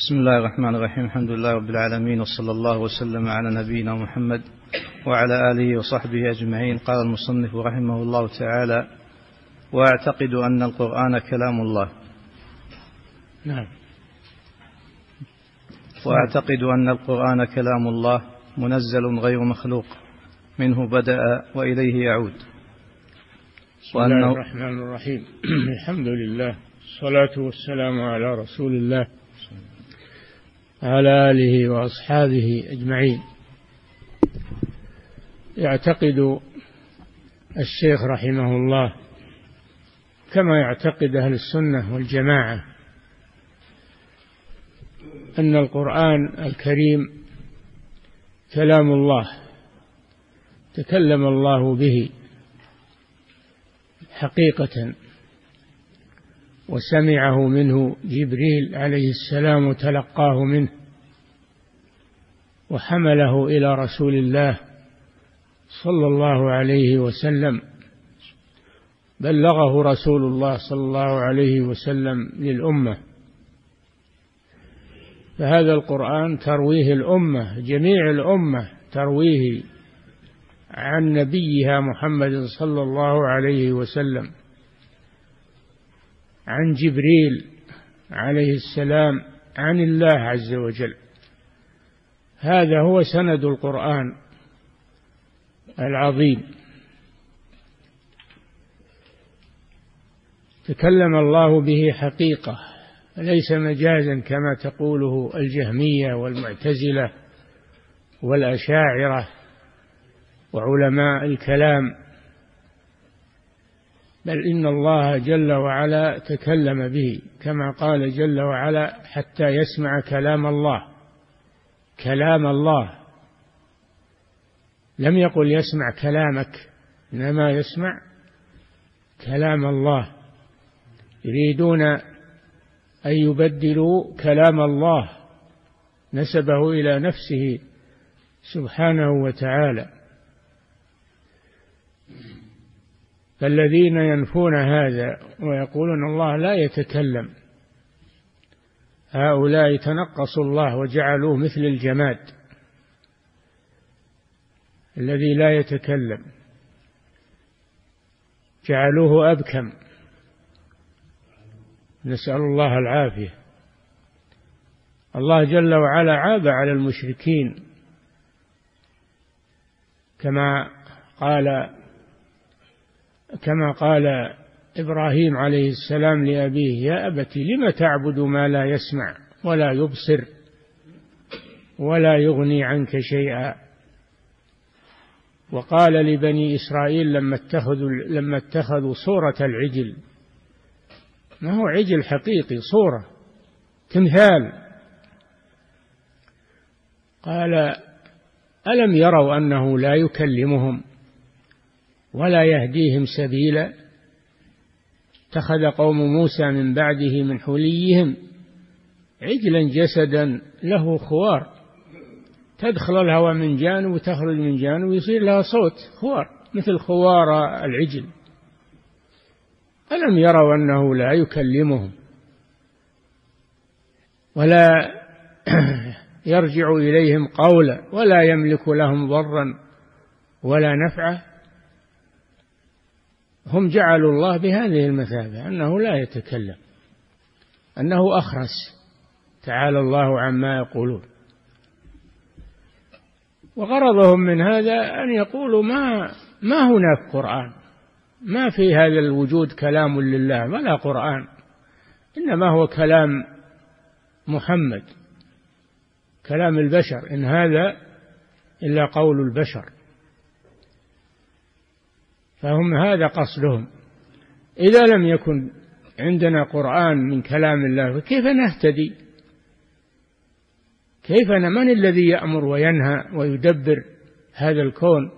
بسم الله الرحمن الرحيم الحمد لله رب العالمين وصلى الله وسلم على نبينا محمد وعلى آله وصحبه أجمعين قال المصنف رحمه الله تعالى وأعتقد أن القرآن كلام الله نعم وأعتقد أن القرآن كلام الله منزل غير مخلوق منه بدأ وإليه يعود بسم الله الرحمن الرحيم الحمد لله الصلاة والسلام على رسول الله على آله وأصحابه أجمعين. يعتقد الشيخ رحمه الله كما يعتقد أهل السنة والجماعة أن القرآن الكريم كلام الله تكلم الله به حقيقة وسمعه منه جبريل عليه السلام وتلقاه منه وحمله إلى رسول الله صلى الله عليه وسلم. بلغه رسول الله صلى الله عليه وسلم للأمة. فهذا القرآن ترويه الأمة جميع الأمة ترويه عن نبيها محمد صلى الله عليه وسلم. عن جبريل عليه السلام عن الله عز وجل. هذا هو سند القرآن العظيم. تكلم الله به حقيقة ليس مجازا كما تقوله الجهمية والمعتزلة والأشاعرة وعلماء الكلام. بل إن الله جل وعلا تكلم به كما قال جل وعلا حتى يسمع كلام الله كلام الله. لم يقل يسمع كلامك إنما يسمع كلام الله. يريدون أن يبدلوا كلام الله نسبه إلى نفسه سبحانه وتعالى. فالذين ينفون هذا ويقولون الله لا يتكلم هؤلاء تنقصوا الله وجعلوه مثل الجماد الذي لا يتكلم. جعلوه أبكم. نسأل الله العافية. الله جل وعلا عاب على المشركين. كما قال كما قال إبراهيم عليه السلام لأبيه يا أبت لم تعبد ما لا يسمع ولا يبصر ولا يغني عنك شيئا؟ وقال لبني إسرائيل لما اتخذوا لما اتخذوا صورة العجل. ما هو عجل حقيقي صورة تمثال. قال ألم يروا أنه لا يكلمهم؟ ولا يهديهم سبيلا. اتخذ قوم موسى من بعده من حليهم عجلا جسدا له خوار. تدخل الهواء من جانب وتخرج من جانب ويصير لها صوت خوار مثل خوار العجل. ألم يروا أنه لا يكلمهم؟ ولا يرجع إليهم قولا ولا يملك لهم ضرا ولا نفعا. هم جعلوا الله بهذه المثابة أنه لا يتكلم أنه أخرس. تعالى الله عما يقولون. وغرضهم من هذا أن يقولوا ما ما هناك قرآن. ما في هذا الوجود كلام لله ولا قرآن. إنما هو كلام محمد كلام البشر. إن هذا إلا قول البشر. فهم هذا قصدهم. إذا لم يكن عندنا قرآن من كلام الله فكيف نهتدي؟ كيف من الذي يأمر وينهى ويدبر هذا الكون؟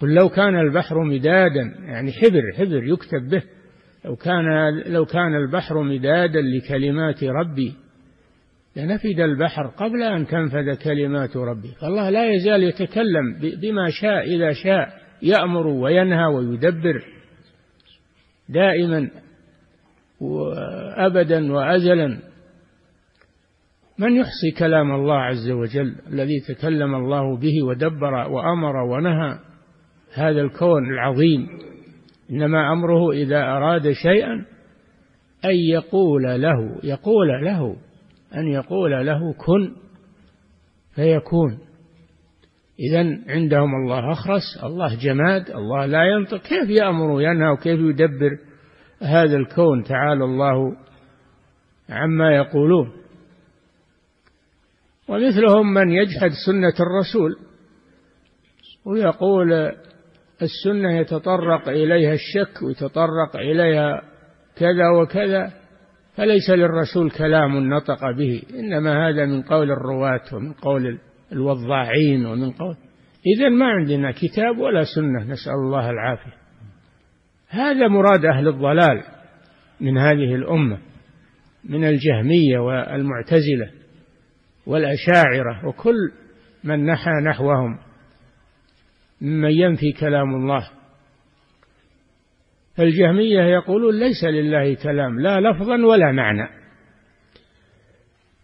قل لو كان البحر مدادا يعني حبر حبر يكتب به لو كان لو كان البحر مدادا لكلمات ربي لنفد البحر قبل أن تنفذ كلمات ربي. فالله لا يزال يتكلم بما شاء إذا شاء يأمر وينهى ويدبر. دائما وأبدا وأزلا. من يحصي كلام الله عز وجل الذي تكلم الله به ودبر وأمر ونهى هذا الكون العظيم. إنما أمره إذا أراد شيئا أن يقول له يقول له. أن يقول له كن فيكون. اذا عندهم الله أخرس الله جماد الله لا ينطق. كيف يأمر وينهى وكيف يدبر هذا الكون؟ تعالى الله عما يقولون. ومثلهم من يجحد سنة الرسول ويقول السنة يتطرق إليها الشك ويتطرق إليها كذا وكذا. فليس للرسول كلام نطق به إنما هذا من قول الرواة ومن قول الوضاعين ومن قول إذا ما عندنا كتاب ولا سنة نسأل الله العافية. هذا مراد أهل الضلال من هذه الأمة من الجهمية والمعتزلة والأشاعرة وكل من نحى نحوهم ممن ينفي كلام الله. الجهمية يقولون ليس لله كلام لا لفظا ولا معنى.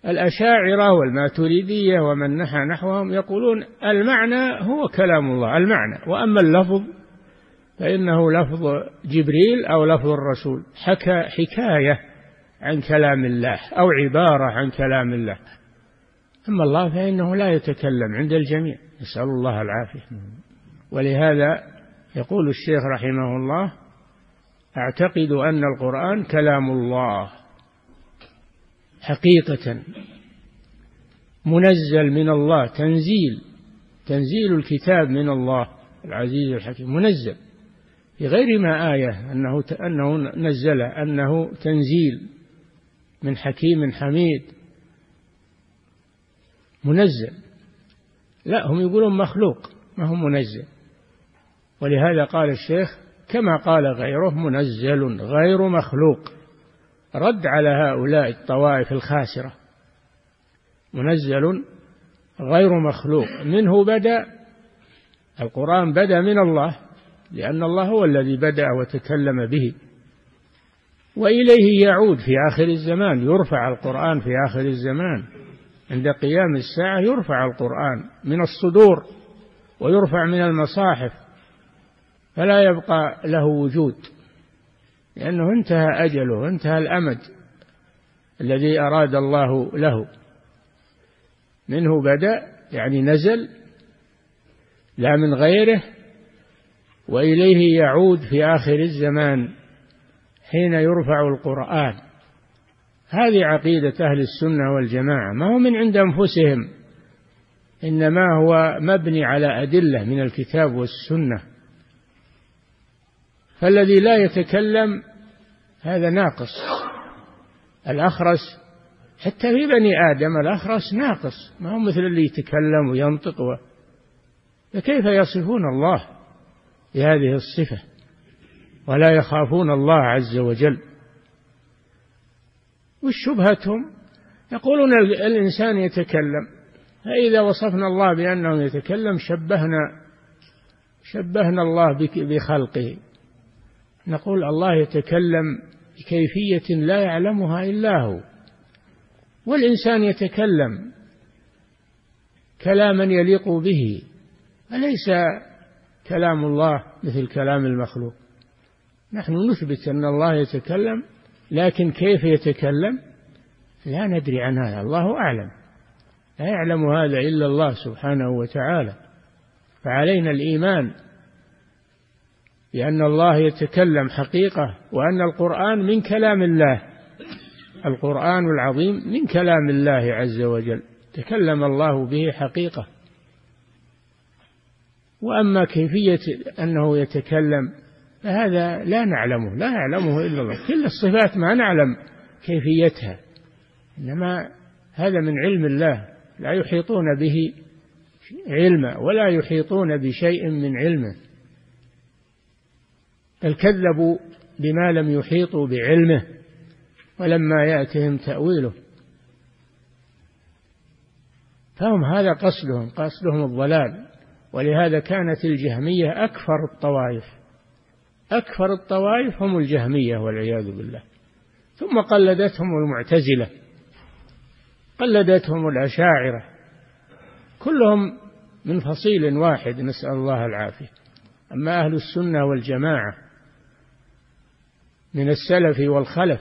الأشاعرة والماتريدية ومن نحى نحوهم يقولون المعنى هو كلام الله المعنى. وأما اللفظ فإنه لفظ جبريل أو لفظ الرسول. حكى حكاية عن كلام الله أو عبارة عن كلام الله. أما الله فإنه لا يتكلم عند الجميع. نسأل الله العافية. ولهذا يقول الشيخ رحمه الله أعتقد أن القرآن كلام الله حقيقة منزل من الله تنزيل تنزيل الكتاب من الله العزيز الحكيم منزل. في غير ما آية أنه أنه نزل أنه تنزيل من حكيم حميد منزل. لا هم يقولون مخلوق ما هو منزل. ولهذا قال الشيخ كما قال غيره منزل غير مخلوق. رد على هؤلاء الطوائف الخاسرة. منزل غير مخلوق. منه بدأ القرآن بدأ من الله لأن الله هو الذي بدأ وتكلم به. وإليه يعود في آخر الزمان يرفع القرآن في آخر الزمان. عند قيام الساعة يرفع القرآن من الصدور ويرفع من المصاحف. فلا يبقى له وجود لأنه انتهى أجله انتهى الأمد الذي أراد الله له. منه بدأ يعني نزل لا من غيره وإليه يعود في آخر الزمان حين يرفع القرآن. هذه عقيدة أهل السنة والجماعة. ما هو من عند أنفسهم إنما هو مبني على أدلة من الكتاب والسنة. فالذي لا يتكلم هذا ناقص. الأخرس حتى في بني آدم الأخرس ناقص. ما هو مثل اللي يتكلم وينطق و... فكيف يصفون الله بهذه الصفة؟ ولا يخافون الله عز وجل. وشبهتهم يقولون الإنسان يتكلم. فإذا وصفنا الله بأنه يتكلم شبهنا شبهنا الله بخلقه. نقول الله يتكلم بكيفية لا يعلمها إلا هو. والإنسان يتكلم كلاما يليق به أليس كلام الله مثل كلام المخلوق؟ نحن نثبت أن الله يتكلم لكن كيف يتكلم؟ لا ندري عن هذا الله أعلم. لا يعلم هذا إلا الله سبحانه وتعالى. فعلينا الإيمان بأن الله يتكلم حقيقة وأن القرآن من كلام الله. القرآن العظيم من كلام الله عز وجل. تكلم الله به حقيقة. وأما كيفية أنه يتكلم فهذا لا نعلمه لا يعلمه إلا الله. كل الصفات ما نعلم كيفيتها. إنما هذا من علم الله. لا يحيطون به علما ولا يحيطون بشيء من علمه. بل كذبوا بما لم يحيطوا بعلمه ولما يأتهم تأويله. فهم هذا قصدهم قصدهم الضلال. ولهذا كانت الجهمية أكفر الطوائف. أكفر الطوائف هم الجهمية والعياذ بالله. ثم قلدتهم المعتزلة. قلدتهم الأشاعرة. كلهم من فصيل واحد نسأل الله العافية. أما أهل السنة والجماعة من السلف والخلف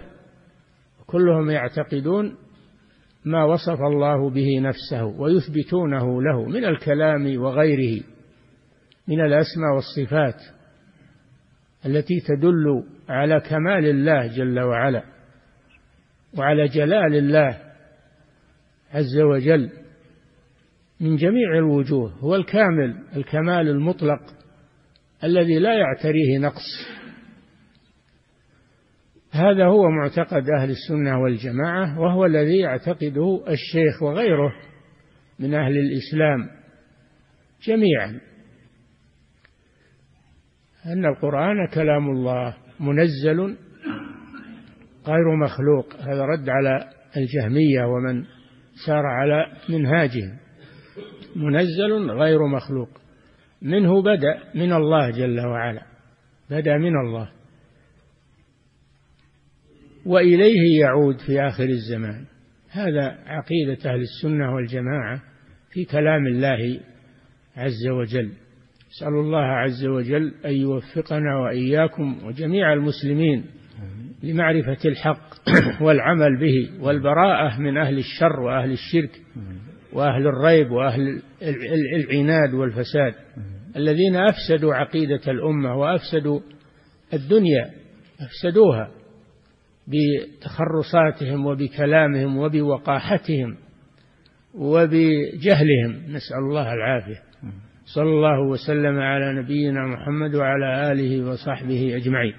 كلهم يعتقدون ما وصف الله به نفسه ويثبتونه له من الكلام وغيره من الأسماء والصفات التي تدل على كمال الله جل وعلا وعلى جلال الله عز وجل من جميع الوجوه هو الكامل الكمال المطلق الذي لا يعتريه نقص. هذا هو معتقد أهل السنة والجماعة وهو الذي يعتقده الشيخ وغيره من أهل الإسلام جميعا. أن القرآن كلام الله منزل غير مخلوق هذا رد على الجهمية ومن سار على منهاجهم. منزل غير مخلوق منه بدأ من الله جل وعلا بدأ من الله. وإليه يعود في آخر الزمان. هذا عقيدة أهل السنة والجماعة في كلام الله عز وجل. نسأل الله عز وجل أن يوفقنا وإياكم وجميع المسلمين لمعرفة الحق والعمل به والبراءة من أهل الشر وأهل الشرك وأهل الريب وأهل العناد والفساد. الذين أفسدوا عقيدة الأمة وأفسدوا الدنيا أفسدوها. بتخرصاتهم وبكلامهم وبوقاحتهم وبجهلهم. نسأل الله العافية. صلى الله وسلم على نبينا محمد وعلى آله وصحبه أجمعين.